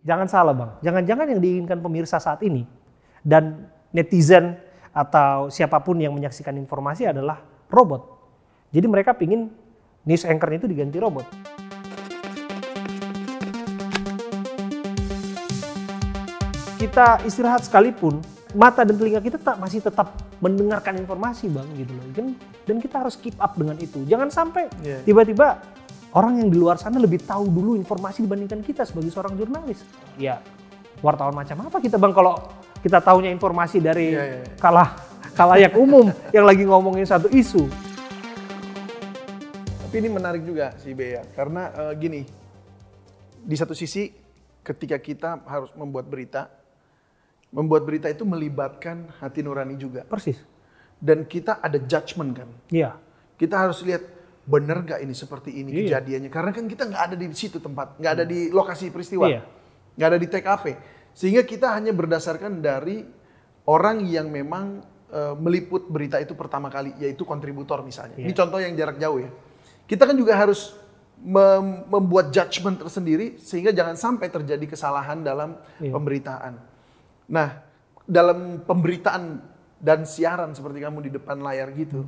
Jangan salah bang, jangan-jangan yang diinginkan pemirsa saat ini dan netizen atau siapa pun yang menyaksikan informasi adalah robot. Jadi mereka pingin news anchor itu diganti robot. Kita istirahat sekalipun, mata dan telinga kita tak, masih tetap mendengarkan informasi bang gitu loh. Dan, dan kita harus keep up dengan itu. Jangan sampai Yeah. Orang yang di luar sana lebih tahu dulu informasi dibandingkan kita sebagai seorang jurnalis. Ya, wartawan macam apa kita bang kalau kita tahunya informasi dari iya, iya. kalah kalayak umum yang lagi ngomongin satu isu. Tapi ini menarik juga sih Bea, karena eh, gini, di satu sisi ketika kita harus membuat berita, membuat berita itu melibatkan hati nurani juga. Persis. Dan kita ada judgement kan. Iya. Kita harus lihat benar nggak ini seperti ini Iya. kejadiannya. Karena kan kita nggak ada di situ tempat, nggak ada di lokasi peristiwa, Iya. nggak ada di TKP. Sehingga kita hanya berdasarkan dari orang yang memang eh, meliput berita itu pertama kali, yaitu kontributor misalnya. Iya. Ini contoh yang jarak jauh ya. Kita kan juga harus mem- membuat judgement tersendiri sehingga jangan sampai terjadi kesalahan dalam Iya. pemberitaan. Nah, dalam pemberitaan dan siaran seperti kamu di depan layar gitu,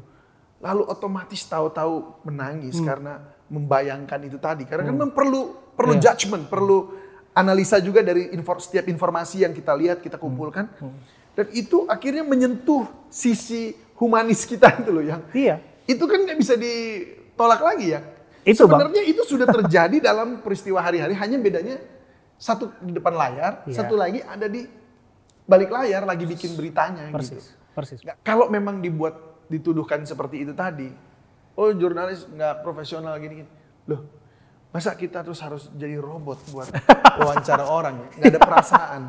lalu otomatis tahu-tahu menangis karena membayangkan itu tadi. Karena kan memang perlu perlu Iya. judgement, perlu analisa juga dari info- setiap informasi yang kita lihat, kita kumpulkan. Dan itu akhirnya menyentuh sisi humanis kita itu loh yang Iya. itu kan nggak bisa ditolak lagi ya. Itu, Bang. Sebenarnya itu sudah terjadi dalam peristiwa hari-hari, hanya bedanya satu di depan layar, Iya. satu lagi ada di balik layar lagi bikin beritanya gitu. Persis. Persis. Nggak- Kalau memang dibuat dituduhkan seperti itu tadi, oh jurnalis nggak profesional gini-gini, loh masa kita terus harus jadi robot buat wawancara orang ya? Nggak ada perasaan.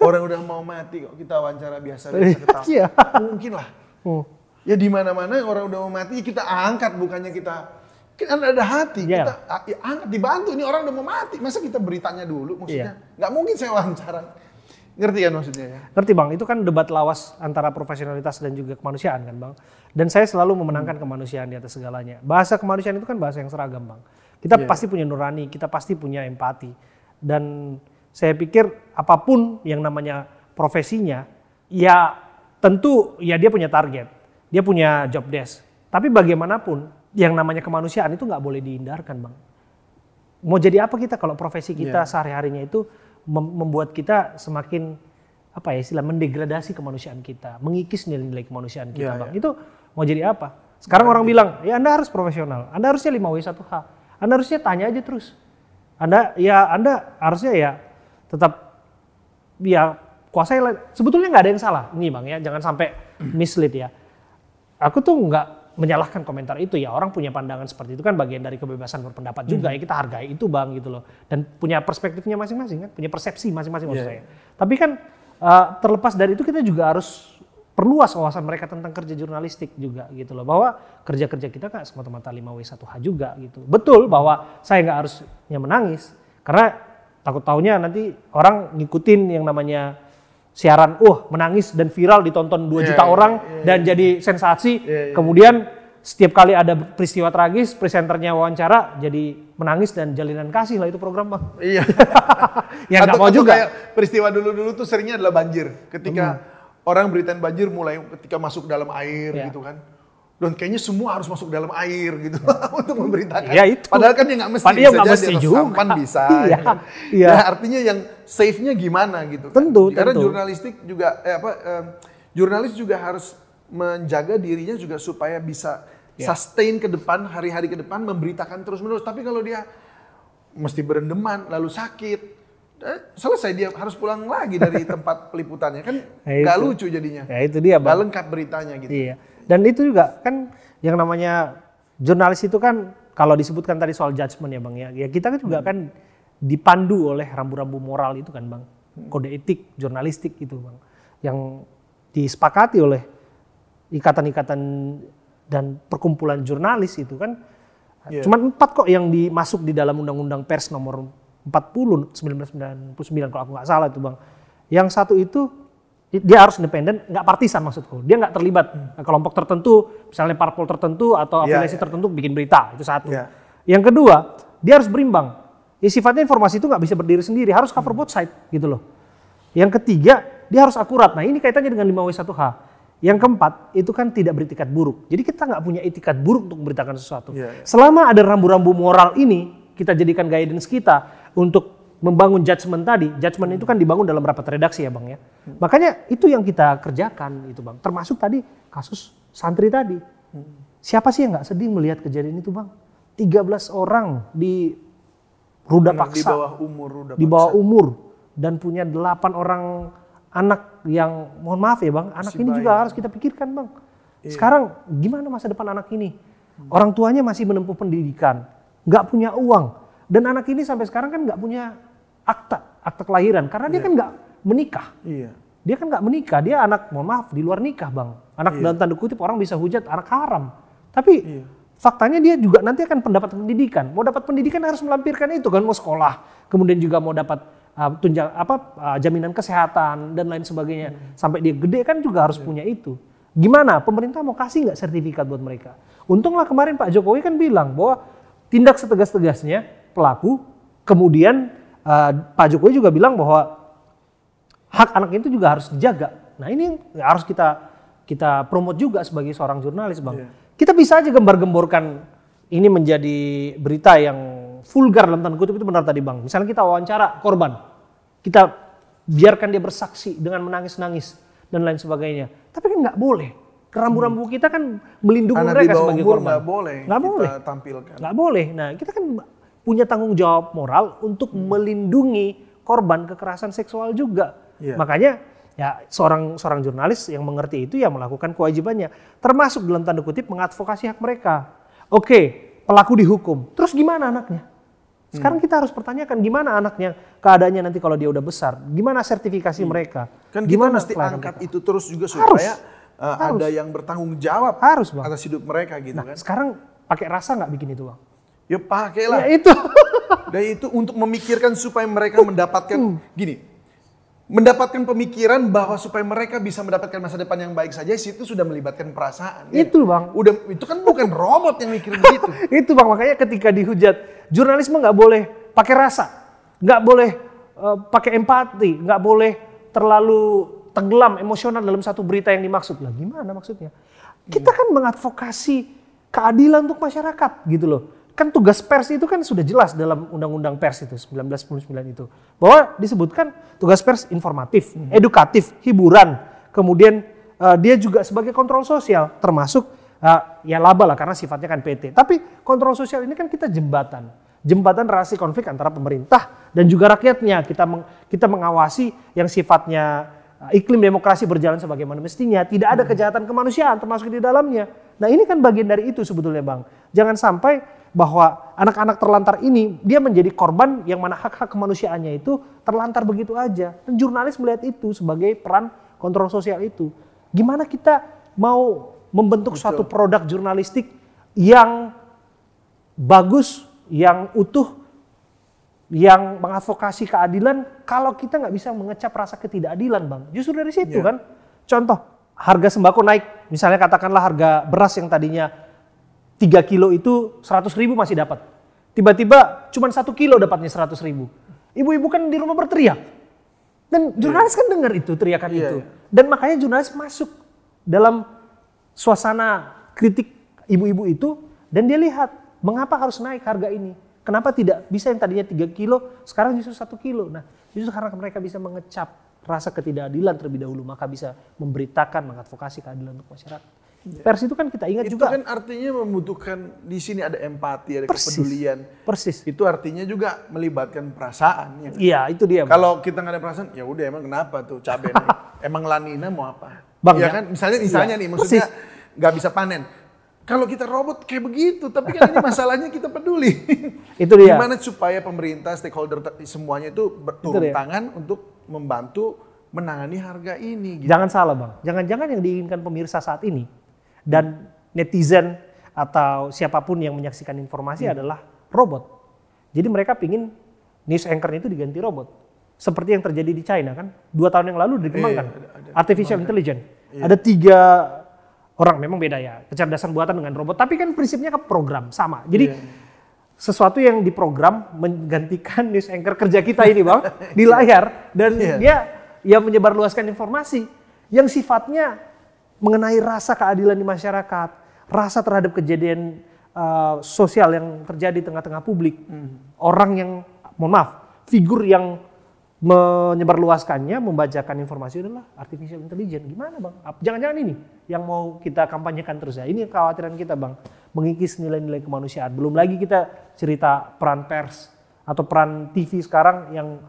Orang udah mau mati kok kita wawancara biasa-biasa ketawa. Iya. Mungkin lah. Hmm. Ya di mana-mana orang udah mau mati kita angkat bukannya kita kan ada hati Iya. kita ah, ya, angkat dibantu ini orang udah mau mati masa kita beritanya dulu maksudnya Iya. nggak mungkin saya wawancara ngerti kan maksudnya ya Ngerti bang, itu kan debat lawas antara profesionalitas dan juga kemanusiaan kan bang. Dan saya selalu memenangkan kemanusiaan di atas segalanya. Bahasa kemanusiaan itu kan bahasa yang seragam bang. Kita Iya. pasti punya nurani, kita pasti punya empati. Dan saya pikir apa pun yang namanya profesinya, ya tentu ya dia punya target, dia punya job desk. Tapi bagaimanapun yang namanya kemanusiaan itu nggak boleh dihindarkan bang. Mau jadi apa kita kalau profesi kita Iya. sehari-harinya itu mem- membuat kita semakin apa ya istilah mendegradasi kemanusiaan kita, mengikis nilai-nilai kemanusiaan kita, Iya, Bang. Itu mau jadi apa? Sekarang orang bilang, "Ya Anda harus profesional. Anda harusnya 5W1H. Anda harusnya tanya aja terus. Anda ya Anda harusnya ya tetap ya kuasai sebetulnya nggak ada yang salah ini bang ya jangan sampai mislead ya aku tuh nggak menyalahkan komentar itu ya orang punya pandangan seperti itu kan bagian dari kebebasan berpendapat juga ya kita hargai itu bang gitu loh. Dan punya perspektifnya masing-masing kan punya persepsi masing-masing maksud Iya. saya. Tapi kan eh, terlepas dari itu kita juga harus perluas wawasan mereka tentang kerja jurnalistik juga gitu loh. Bahwa kerja-kerja kita nggak semata-mata 5W1H juga gitu. Betul bahwa saya nggak harusnya menangis karena takut taunya nanti orang ngikutin yang namanya siaran, wah menangis dan viral ditonton 2 Iya, juta iya, orang iya, dan jadi sensasi. Iya, iya. Kemudian setiap kali ada peristiwa tragis, presenternya wawancara jadi menangis dan jalinan kasih lah itu program bang. iya Yang nggak mau juga. kayak peristiwa dulu-dulu tuh seringnya adalah banjir ketika orang beritain banjir mulai ketika masuk dalam air Iya. gitu kan dan kayaknya semua harus masuk dalam air gitu untuk memberitakan. Iya, itu. Padahal kan ya nggak mesti. Padahal bisa nggak jadi mesti juga. sampan bisa. Iya, ya kan? iya. Nah, artinya yang safe-nya gimana gitu. kan. Tentu, Karena tentu. jurnalistik juga eh, apa em, jurnalis juga harus menjaga dirinya juga supaya bisa Iya. sustain ke depan hari-hari ke depan memberitakan terus-menerus. Tapi kalau dia mesti berendeman lalu sakit eh, selesai dia harus pulang lagi dari tempat peliputannya kan nggak itu. lucu jadinya Ya itu dia bang. lengkap beritanya gitu Iya. Dan itu juga kan yang namanya jurnalis itu kan kalau disebutkan tadi soal judgement ya bang ya, ya kita kan juga kan dipandu oleh rambu-rambu moral itu kan bang, kode etik jurnalistik itu bang, yang disepakati oleh ikatan-ikatan dan perkumpulan jurnalis itu kan. Iya. Cuman empat kok yang dimasuk di dalam undang-undang pers nomor 40 1999 kalau aku nggak salah itu bang. Yang satu itu dia harus independen, nggak partisan maksudku. Dia nggak terlibat kelompok tertentu, misalnya parpol tertentu atau Iya, afiliasi iya. tertentu bikin berita itu satu. Iya. Yang kedua, dia harus berimbang. ya sifatnya informasi itu nggak bisa berdiri sendiri, harus cover both side gitu loh. Yang ketiga, dia harus akurat. Nah ini kaitannya dengan 5W1H. Yang keempat, itu kan tidak beretikat buruk. Jadi kita nggak punya etikat buruk untuk memberitakan sesuatu. Iya, iya. Selama ada rambu-rambu moral ini, kita jadikan guidance kita untuk membangun judgement tadi. Judgement itu kan dibangun dalam rapat redaksi ya bang ya. Makanya itu yang kita kerjakan itu bang. Termasuk tadi kasus santri tadi. Siapa sih yang nggak sedih melihat kejadian itu bang? 13 orang di ruda Anak di paksa bawah umur udah di bawah umur dan punya delapan orang anak yang mohon maaf ya bang, anak Masih ini bayi. juga harus kita pikirkan bang. Iya. Sekarang gimana masa depan anak ini? Orang tuanya masih menempuh pendidikan, nggak punya uang, dan anak ini sampai sekarang kan nggak punya akta, akta kelahiran karena dia kan nggak menikah. Iya. Dia kan nggak menikah, dia anak mohon maaf di luar nikah bang. Anak dalam tanda kutip orang bisa hujat anak haram. Tapi Iya. faktanya dia juga nanti akan pendapat pendidikan. Mau dapat pendidikan harus melampirkan itu kan, mau sekolah, kemudian juga mau dapat uh, tunjang apa uh, jaminan kesehatan dan lain sebagainya. Sampai dia gede kan juga harus punya itu. Gimana? Pemerintah mau kasih nggak sertifikat buat mereka? Untunglah kemarin Pak Jokowi kan bilang bahwa tindak setegas-tegasnya pelaku. Kemudian uh, Pak Jokowi juga bilang bahwa hak anak itu juga harus dijaga. Nah ini harus kita kita promote juga sebagai seorang jurnalis bang. Iya. Kita bisa aja gembar-gemborkan ini menjadi berita yang vulgar dalam tanda kutip itu benar tadi bang. Misalnya kita wawancara korban, kita biarkan dia bersaksi dengan menangis-nangis dan lain sebagainya. Tapi kan nggak boleh. Rambu-rambu kita kan melindungi Anak mereka sebagai umur korban. nggak boleh Nggak kita boleh. tampilkan. Nggak boleh. Nah, kita kan punya tanggung jawab moral untuk melindungi korban kekerasan seksual juga. Iya. Makanya ya seorang seorang jurnalis yang mengerti itu ya melakukan kewajibannya, termasuk dalam tanda kutip mengadvokasi hak mereka. Oke, pelaku dihukum. Terus gimana anaknya? Sekarang kita harus pertanyakan gimana anaknya keadaannya nanti kalau dia udah besar, gimana sertifikasi mereka, Kan kita gimana mesti pelayanan angkat mereka? itu terus juga supaya uh, Harus. ada yang bertanggung jawab Harus bang. atas hidup mereka gitu Nah kan. sekarang pakai rasa nggak bikin itu bang? Ya pakailah. Ya itu. Dan itu untuk memikirkan supaya mereka mendapatkan Hmm. gini. Mendapatkan pemikiran bahwa supaya mereka bisa mendapatkan masa depan yang baik saja situ sudah melibatkan perasaan. ya. itu bang. Udah itu kan bukan robot yang mikir begitu. itu bang makanya ketika dihujat jurnalisme nggak boleh pakai rasa nggak boleh eh, pakai empati nggak boleh terlalu tenggelam emosional dalam satu berita yang dimaksud lah gimana maksudnya kita kan mengadvokasi keadilan untuk masyarakat gitu loh kan tugas pers itu kan sudah jelas dalam undang-undang pers itu 1999 itu bahwa disebutkan tugas pers informatif edukatif hiburan kemudian eh, dia juga sebagai kontrol sosial termasuk eh, ya laba lah karena sifatnya kan PT. Tapi kontrol sosial ini kan kita jembatan, jembatan relasi konflik antara pemerintah dan juga rakyatnya. Kita meng- kita mengawasi yang sifatnya eh, iklim demokrasi berjalan sebagaimana mestinya, tidak ada kejahatan kemanusiaan termasuk di dalamnya. Nah ini kan bagian dari itu sebetulnya bang. Jangan sampai bahwa anak-anak terlantar ini dia menjadi korban yang mana hak-hak kemanusiaannya itu terlantar begitu aja. Dan jurnalis melihat itu sebagai peran kontrol sosial itu. Gimana kita mau membentuk suatu produk jurnalistik yang bagus, yang utuh, yang mengadvokasi keadilan kalau kita nggak bisa mengecap rasa ketidakadilan bang. Justru dari situ Iya. kan. Contoh, harga sembako naik. Misalnya katakanlah harga beras yang tadinya 3 kilo itu 100 ribu masih dapat. Tiba-tiba cuma satu kilo dapatnya 100 ribu. Ibu-ibu kan di rumah berteriak. Dan jurnalis kan dengar itu teriakan Iya, itu. iya. Dan makanya jurnalis masuk dalam suasana kritik ibu-ibu itu dan dia lihat mengapa harus naik harga ini. Kenapa tidak bisa yang tadinya 3 kilo sekarang justru satu kilo. Nah justru karena mereka bisa mengecap rasa ketidakadilan terlebih dahulu maka bisa memberitakan mengadvokasi keadilan untuk masyarakat. Pers itu kan kita ingat itu juga kan artinya membutuhkan di sini ada empati, ada Persis. kepedulian. persis. Itu artinya juga melibatkan perasaan. Ya. kan? Iya itu dia. Kalau kita nggak ada perasaan, ya udah emang kenapa tuh cabai emang lanina mau apa? Bang, ya ya. kan, misalnya misalnya Iya, nih, maksudnya nggak bisa panen. Kalau kita robot kayak begitu, tapi kan ini masalahnya kita peduli. Itu dia. Gimana supaya pemerintah, stakeholder semuanya itu berturun dia. tangan untuk membantu menangani harga ini. Gitu. Jangan salah bang, jangan-jangan yang diinginkan pemirsa saat ini dan netizen atau siapa pun yang menyaksikan informasi Hmm. adalah robot. Jadi mereka pingin news anchor itu diganti robot. Seperti yang terjadi di China kan, dua tahun yang lalu dikembangkan. Iya, ada- ada Artificial intelligence. Ada tiga orang, memang beda ya, kecerdasan buatan dengan robot. Tapi kan prinsipnya ke program, sama. Jadi Iya. sesuatu yang diprogram menggantikan news anchor kerja kita ini bang di layar dan Iya. dia ya menyebarluaskan informasi yang sifatnya mengenai rasa keadilan di masyarakat, rasa terhadap kejadian uh, sosial yang terjadi di tengah-tengah publik, orang yang mohon maaf figur yang menyebarluaskannya, membacakan informasi adalah artificial intelligence. Gimana bang? Jangan-jangan ini yang mau kita kampanyekan terus ya. Ini kekhawatiran kita bang, mengikis nilai-nilai kemanusiaan. Belum lagi kita cerita peran pers atau peran TV sekarang yang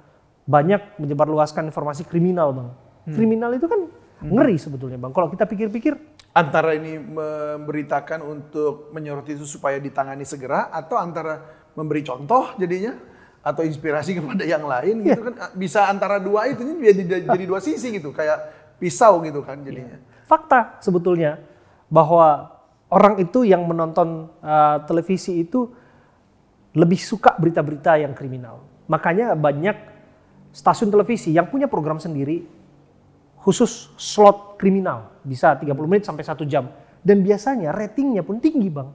banyak menyebarluaskan informasi kriminal bang. Kriminal itu kan ngeri sebetulnya bang. Kalau kita pikir-pikir, Antara ini memberitakan untuk menyoroti itu supaya ditangani segera atau antara memberi contoh jadinya atau inspirasi kepada yang lain gitu Iya. kan bisa antara dua itu jadi jadi dua sisi gitu kayak pisau gitu kan jadinya. fakta sebetulnya bahwa orang itu yang menonton uh, televisi itu lebih suka berita-berita yang kriminal. Makanya banyak stasiun televisi yang punya program sendiri khusus slot kriminal. Bisa 30 menit sampai satu jam. Dan biasanya ratingnya pun tinggi bang.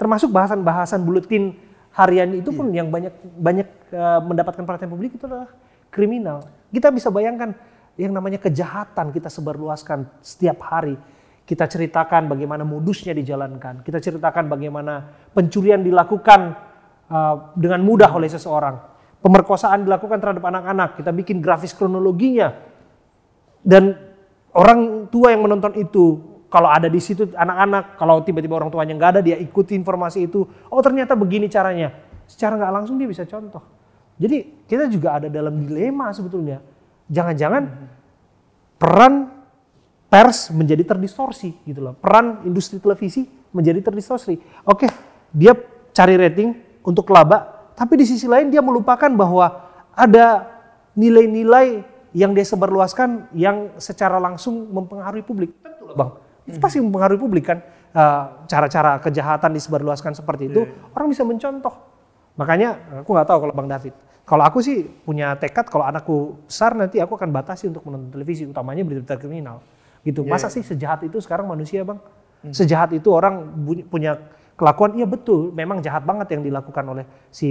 Termasuk bahasan-bahasan buletin harian itu pun yang banyak banyak uh, mendapatkan perhatian publik itu adalah kriminal. Kita bisa bayangkan yang namanya kejahatan kita sebarluaskan setiap hari. Kita ceritakan bagaimana modusnya dijalankan. Kita ceritakan bagaimana pencurian dilakukan uh, dengan mudah oleh seseorang. Pemerkosaan dilakukan terhadap anak-anak. Kita bikin grafis kronologinya dan orang tua yang menonton itu kalau ada di situ anak-anak kalau tiba-tiba orang tuanya nggak ada dia ikuti informasi itu. Oh ternyata begini caranya. Secara nggak langsung dia bisa contoh. Jadi kita juga ada dalam dilema sebetulnya. Jangan-jangan peran pers menjadi terdistorsi gitu loh. Peran industri televisi menjadi terdistorsi. Oke dia cari rating untuk laba tapi di sisi lain dia melupakan bahwa ada nilai-nilai yang dia sebarluaskan yang secara langsung mempengaruhi publik. Tentu lah bang, itu pasti mempengaruhi publik kan. Eh, Cara-cara kejahatan disebarluaskan seperti itu, orang bisa mencontoh. Makanya aku nggak tahu kalau bang David. Kalau aku sih punya tekad kalau anakku besar nanti aku akan batasi untuk menonton televisi, utamanya berita-berita kriminal. Gitu. Masa sih sejahat itu sekarang manusia bang? Sejahat itu orang punya kelakuan, iya betul, memang jahat banget yang dilakukan oleh si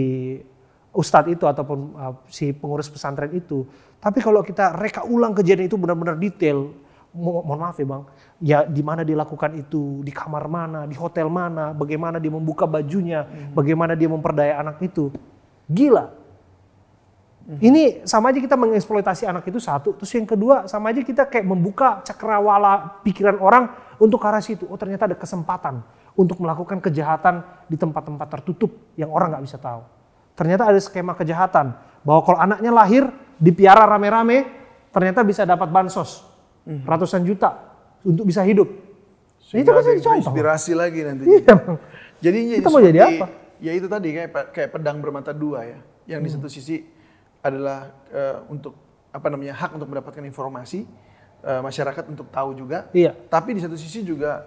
ustadz itu ataupun uh, si pengurus pesantren itu. Tapi kalau kita reka ulang kejadian itu benar-benar detail, mo mohon maaf ya bang, ya di mana dilakukan itu, di kamar mana, di hotel mana, bagaimana dia membuka bajunya, bagaimana dia memperdaya anak itu, gila. Ini sama aja kita mengeksploitasi anak itu satu, terus yang kedua sama aja kita kayak membuka cakrawala pikiran orang untuk ke arah situ. Oh ternyata ada kesempatan untuk melakukan kejahatan di tempat-tempat tertutup yang orang nggak bisa tahu. Ternyata ada skema kejahatan bahwa kalau anaknya lahir dipiara rame-rame, ternyata bisa dapat bansos ratusan juta untuk bisa hidup. Nah, itu kan jadi contoh. inspirasi lagi nanti. Iya, Bang. Jadi Kita mau jadi apa? Ya itu tadi kayak kayak pedang bermata dua ya. Yang di Hmm. satu sisi adalah eh, untuk apa namanya hak untuk mendapatkan informasi eh, masyarakat untuk tahu juga. Iya. Tapi di satu sisi juga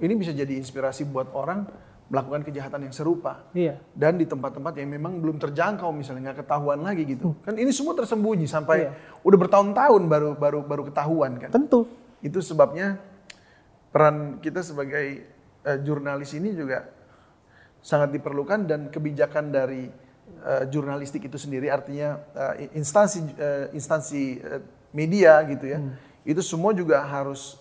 ini bisa jadi inspirasi buat orang melakukan kejahatan yang serupa. Iya. Dan di tempat-tempat yang memang belum terjangkau misalnya nggak ketahuan lagi gitu. Kan ini semua tersembunyi sampai Hmm. Iya. udah bertahun-tahun baru baru baru ketahuan kan. Tentu. Itu sebabnya peran kita sebagai eh, jurnalis ini juga sangat diperlukan dan kebijakan dari eh, jurnalistik itu sendiri artinya eh, instansi eh, instansi eh, media gitu ya. Itu semua juga harus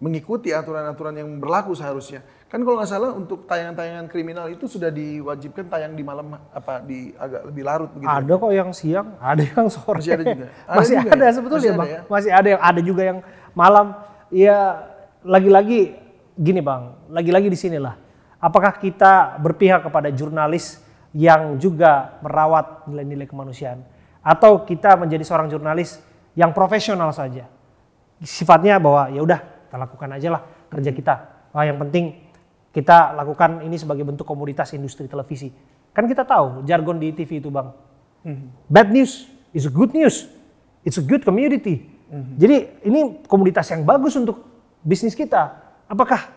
mengikuti aturan-aturan yang berlaku seharusnya. Kan kalau nggak salah untuk tayangan-tayangan kriminal itu sudah diwajibkan tayang di malam apa di agak lebih larut begitu. Ada kok yang siang, ada yang sore. Masih ada juga? Ada Masih juga ada ya? sebetulnya Masih ada bang. ya? Masih ada yang ada juga yang malam. Ya lagi-lagi gini bang, lagi-lagi di sinilah. Apakah kita berpihak kepada jurnalis yang juga merawat nilai-nilai kemanusiaan, atau kita menjadi seorang jurnalis yang profesional saja? Sifatnya bahwa ya udah kita lakukan aja lah kerja kita. Wah, yang penting kita lakukan ini sebagai bentuk komoditas industri televisi. Kan kita tahu jargon di TV itu bang. Bad news is a good news. It's a good community. Jadi ini komoditas yang bagus untuk bisnis kita. Apakah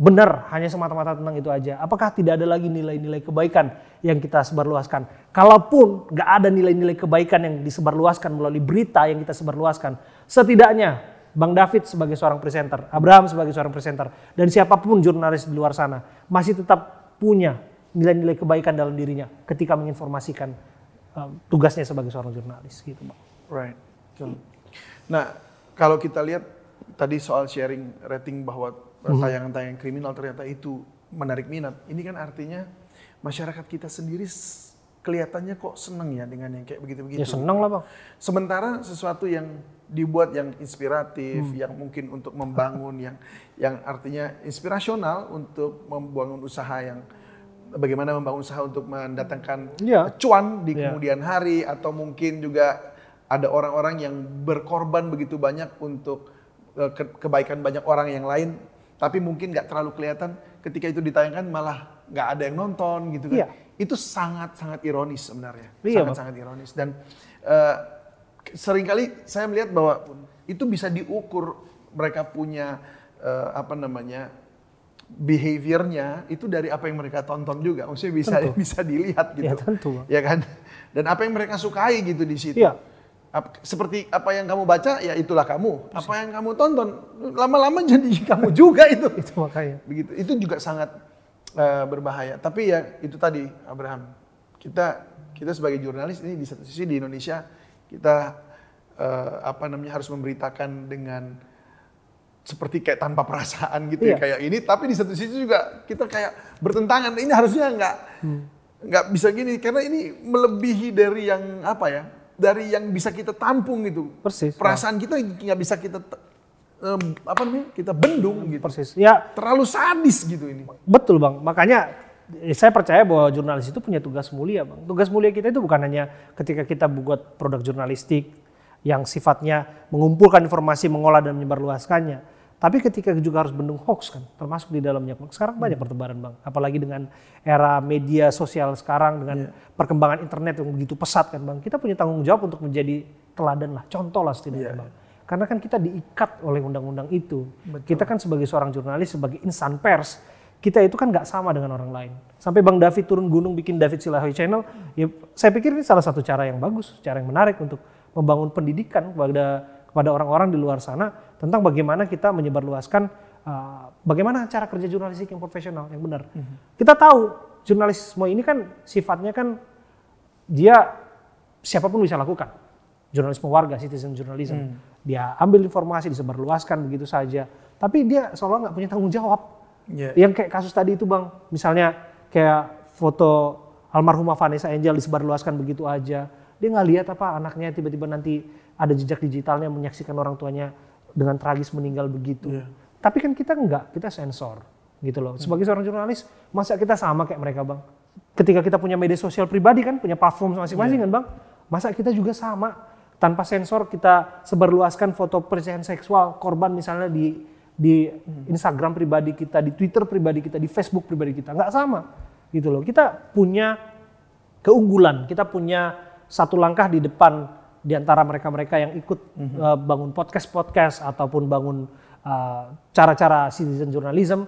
benar hanya semata-mata tentang itu aja? Apakah tidak ada lagi nilai-nilai kebaikan yang kita sebarluaskan? Kalaupun nggak ada nilai-nilai kebaikan yang disebarluaskan melalui berita yang kita sebarluaskan, setidaknya Bang David sebagai seorang presenter, Abraham sebagai seorang presenter, dan siapa pun jurnalis di luar sana masih tetap punya nilai-nilai kebaikan dalam dirinya ketika menginformasikan uh, tugasnya sebagai seorang jurnalis gitu bang. Right. Nah, kalau kita lihat tadi soal sharing rating bahwa Mhm. tayangan-tayangan kriminal ternyata itu menarik minat. Ini kan artinya masyarakat kita sendiri kelihatannya kok seneng ya dengan yang kayak begitu-begitu. Ya seneng lah bang. Sementara sesuatu yang dibuat yang inspiratif, Hmm. yang mungkin untuk membangun, yang yang artinya inspirasional untuk membangun usaha yang bagaimana membangun usaha untuk mendatangkan Iya. cuan di Iya. kemudian hari atau mungkin juga ada orang-orang yang berkorban begitu banyak untuk ke- kebaikan banyak orang yang lain, tapi mungkin nggak terlalu kelihatan ketika itu ditayangkan malah nggak ada yang nonton gitu kan. Iya. Itu sangat-sangat ironis sebenarnya, Iya, sangat-sangat ironis dan eh, sering kali saya melihat bahwa itu bisa diukur mereka punya eh, apa namanya behaviornya itu dari apa yang mereka tonton juga, maksudnya bisa Tentu. bisa dilihat gitu, Ya, tentu, ya kan? Dan apa yang mereka sukai gitu di situ. Iya. Ap- seperti apa yang kamu baca ya itulah kamu. Apa yang kamu tonton lama-lama jadi kamu juga itu. Itu makanya. Begitu. Itu juga sangat eh, berbahaya. Tapi ya itu tadi Abraham. Kita kita sebagai jurnalis ini di satu sisi di Indonesia kita eh, apa namanya harus memberitakan dengan seperti kayak tanpa perasaan gitu ya Iya. kayak ini. Tapi di satu sisi juga kita kayak bertentangan ini harusnya nggak nggak bisa gini. Karena ini melebihi dari yang apa ya dari yang bisa kita tampung gitu. Persis. perasaan kita nggak bisa kita em, apa namanya kita bendung gitu. Persis. Ya. Terlalu sadis gitu ini. Betul bang, makanya saya percaya bahwa jurnalis itu punya tugas mulia bang. Tugas mulia kita itu bukan hanya ketika kita buat produk jurnalistik yang sifatnya mengumpulkan informasi, mengolah dan menyebarluaskannya. Tapi ketika juga harus bendung hoax kan, termasuk di dalamnya. Sekarang banyak pertebaran bang, apalagi dengan era media sosial sekarang dengan perkembangan internet yang begitu pesat kan bang. Kita punya tanggung jawab untuk menjadi teladan lah, contoh lah setidaknya bang. Karena kan kita diikat oleh undang-undang itu. Kita kan sebagai seorang jurnalis, sebagai insan pers, kita itu kan nggak sama dengan orang lain. Sampai Bang David turun gunung bikin David Silahoy Channel, ya saya pikir ini salah satu cara yang bagus, cara yang menarik untuk membangun pendidikan kepada kepada orang-orang di luar sana tentang bagaimana kita menyebarluaskan uh, bagaimana cara kerja jurnalistik yang profesional, yang benar. Kita tahu jurnalisme ini kan sifatnya kan dia siapa pun bisa lakukan. Jurnalisme warga, citizen journalism. Dia ambil informasi, disebarluaskan begitu saja. Tapi dia seolah nggak punya tanggung jawab. Iya. Yang kayak kasus tadi itu bang, misalnya kayak foto almarhumah Vanessa Angel disebarluaskan begitu aja. Dia nggak lihat apa anaknya tiba-tiba nanti ada jejak digitalnya menyaksikan orang tuanya dengan tragis meninggal begitu. Tapi kan kita nggak, kita sensor gitu loh. Sebagai seorang jurnalis, masa kita sama kayak mereka bang? Ketika kita punya media sosial pribadi kan, punya platform masing-masing kan bang? Masa kita juga sama? Tanpa sensor kita sebarluaskan foto pelecehan seksual korban misalnya di di Instagram pribadi kita, di Twitter pribadi kita, di Facebook pribadi kita, nggak sama gitu loh. Kita punya keunggulan, kita punya satu langkah di depan di antara mereka-mereka yang ikut uh, bangun podcast-podcast ataupun bangun uh, cara-cara citizen journalism.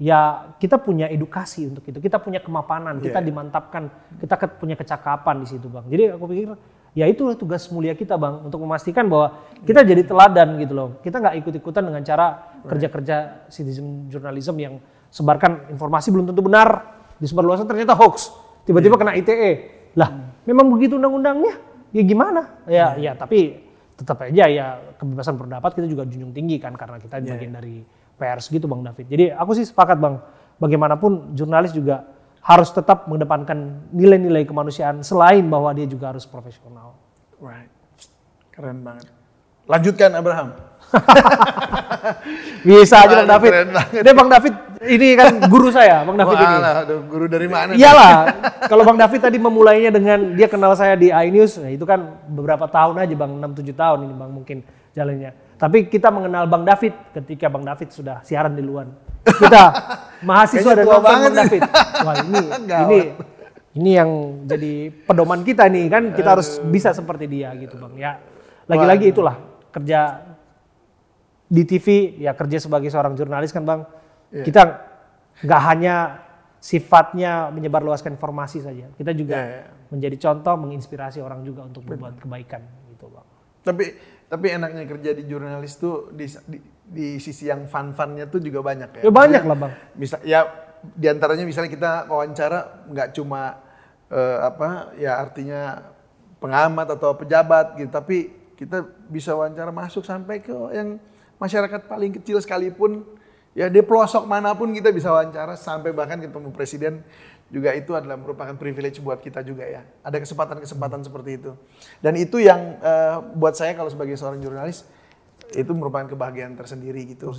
Ya kita punya edukasi untuk itu, kita punya kemapanan, kita dimantapkan, kita punya kecakapan di situ bang. Jadi aku pikir ya itulah tugas mulia kita bang untuk memastikan bahwa kita jadi teladan gitu loh. Kita nggak ikut-ikutan dengan cara kerja-kerja citizen journalism yang sebarkan informasi belum tentu benar, disebarluaskan ternyata hoax, tiba-tiba kena ITE. Lah, memang begitu undang-undangnya. Ya gimana? Ya, ya tapi tetap aja ya kebebasan berpendapat kita juga junjung tinggi kan karena kita bagian dari pers gitu Bang David. Jadi aku sih sepakat Bang, bagaimanapun jurnalis juga harus tetap mengedepankan nilai-nilai kemanusiaan selain bahwa dia juga harus profesional. right keren banget lanjutkan Abraham Bisa aja Bang David. Dia Bang David ini kan guru saya, Bang David ini. Aduh, guru dari mana? Iyalah, kalau Bang David tadi memulainya dengan dia kenal saya di iNews, nah itu kan beberapa tahun aja Bang, 6-7 tahun ini Bang mungkin jalannya. Tapi kita mengenal Bang David ketika Bang David sudah siaran di luar. Kita mahasiswa dan nonton Bang David. Wah ini, ini, ini yang jadi pedoman kita nih kan, kita harus bisa seperti dia gitu Bang. Ya, lagi-lagi itulah kerja di TV ya kerja sebagai seorang jurnalis kan bang Iya. kita nggak hanya sifatnya menyebarluaskan informasi saja kita juga Iya, iya. menjadi contoh menginspirasi orang juga untuk berbuat kebaikan gitu bang Tapi tapi enaknya kerja di jurnalis tuh di, di, di sisi yang fun-funnya tuh juga banyak ya. ya banyak lah bang. Bisa ya di antaranya misalnya kita wawancara nggak cuma eh, apa ya artinya pengamat atau pejabat gitu, tapi kita bisa wawancara masuk sampai ke yang masyarakat paling kecil sekalipun. Ya di pelosok mana pun kita bisa wawancara sampai bahkan ketemu presiden juga itu adalah merupakan privilege buat kita juga ya. Ada kesempatan-kesempatan seperti itu. Dan itu yang eh, buat saya kalau sebagai seorang jurnalis itu merupakan kebahagiaan tersendiri gitu.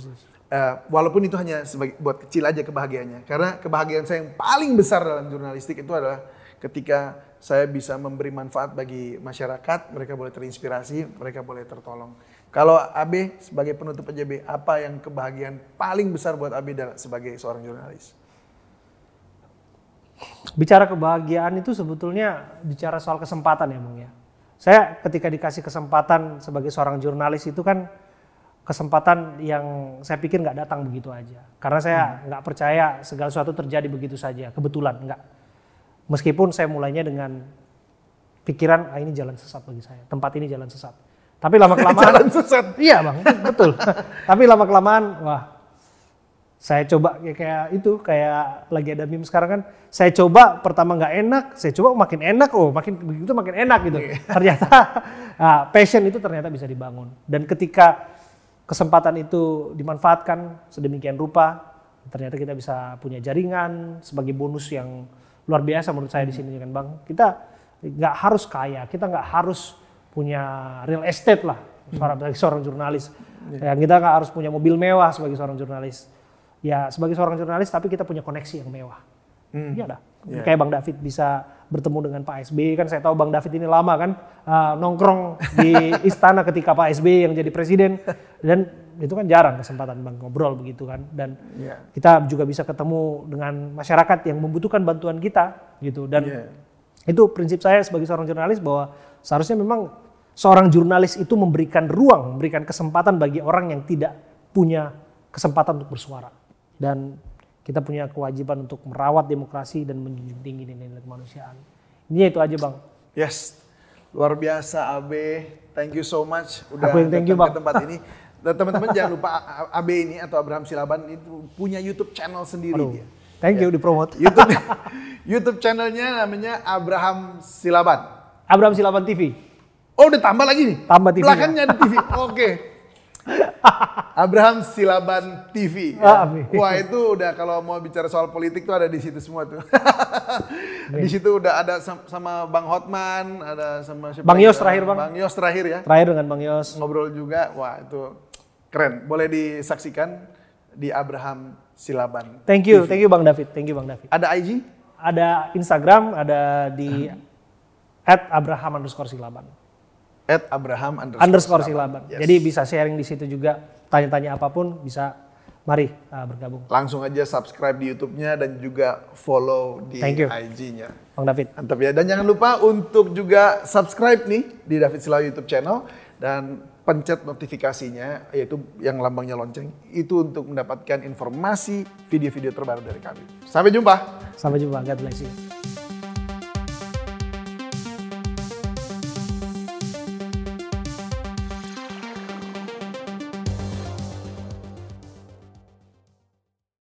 Eh, walaupun itu hanya sebagai buat kecil aja kebahagiaannya. Karena kebahagiaan saya yang paling besar dalam jurnalistik itu adalah ketika saya bisa memberi manfaat bagi masyarakat, mereka boleh terinspirasi, mereka boleh tertolong. Kalau AB sebagai penutup AJB, apa yang kebahagiaan paling besar buat AB dalam- sebagai seorang jurnalis? Bicara kebahagiaan itu sebetulnya bicara soal kesempatan ya Bang ya. Saya ketika dikasih kesempatan sebagai seorang jurnalis itu kan kesempatan yang saya pikir nggak datang begitu aja. Karena saya nggak percaya segala sesuatu terjadi begitu saja, kebetulan nggak. Meskipun saya mulainya dengan pikiran ah ini jalan sesat bagi saya, tempat ini jalan sesat. Tapi lama kelamaan Jalan sesat. Iya bang, betul. Tapi lama kelamaan, wah, saya coba ya kayak itu, kayak lagi ada meme sekarang kan. Saya coba pertama nggak enak, saya coba makin enak, oh makin begitu makin enak gitu. Ternyata nah, passion itu ternyata bisa dibangun. Dan ketika kesempatan itu dimanfaatkan sedemikian rupa, ternyata kita bisa punya jaringan sebagai bonus yang luar biasa menurut saya di sini kan bang. Kita nggak harus kaya, kita nggak harus punya real estate lah seorang sebagai seorang jurnalis. Ya, kita nggak harus punya mobil mewah sebagai seorang jurnalis. Ya sebagai seorang jurnalis tapi kita punya koneksi yang mewah. Iya dah. Kayak Bang David bisa bertemu dengan Pak SBY kan saya tahu Bang David ini lama kan uh, nongkrong di istana ketika Pak SBY yang jadi presiden dan itu kan jarang kesempatan Bang ngobrol begitu kan dan Iya. kita juga bisa ketemu dengan masyarakat yang membutuhkan bantuan kita gitu dan Iya. itu prinsip saya sebagai seorang jurnalis bahwa seharusnya memang seorang jurnalis itu memberikan ruang, memberikan kesempatan bagi orang yang tidak punya kesempatan untuk bersuara. Dan kita punya kewajiban untuk merawat demokrasi dan menjunjung tinggi nilai-nilai kemanusiaan. Ini itu aja bang. Yes, luar biasa AB. Thank you so much udah Aku yang thank you, datang ke Bang. tempat ini. Dan teman-teman jangan lupa AB ini atau Abraham Silaban itu punya YouTube channel sendiri Aduh, dia. thank you dipromot. YouTube YouTube channelnya namanya Abraham Silaban. Abraham Silaban TV. Oh udah tambah lagi nih? Tambah TV -nya. Belakangnya ada TV. Oke. Abraham Silaban TV. Ah, ya. Wah itu udah kalau mau bicara soal politik tuh ada di situ semua tuh. di situ udah ada sam- sama Bang Hotman, ada sama siapa Bang? Yos terakhir, Bang. Bang Yos terakhir ya. Terakhir dengan Bang Yos. Ngobrol juga. Wah itu keren. Boleh disaksikan di Abraham Silaban. Thank you, thank you Bang David, thank you Bang David. Ada IG? Ada Instagram, ada di at Abraham underscore Silaban. At Abraham underscore, underscore Silaban. Yes. Jadi bisa sharing di situ juga, tanya-tanya apa pun bisa mari uh, bergabung. Langsung aja subscribe di YouTube-nya dan juga follow di Thank you. IG-nya. Bang David. Mantap ya. Dan jangan lupa untuk juga subscribe nih di David Silaw YouTube channel dan pencet notifikasinya yaitu yang lambangnya lonceng itu untuk mendapatkan informasi video-video terbaru dari kami. Sampai jumpa. Sampai jumpa. God bless you.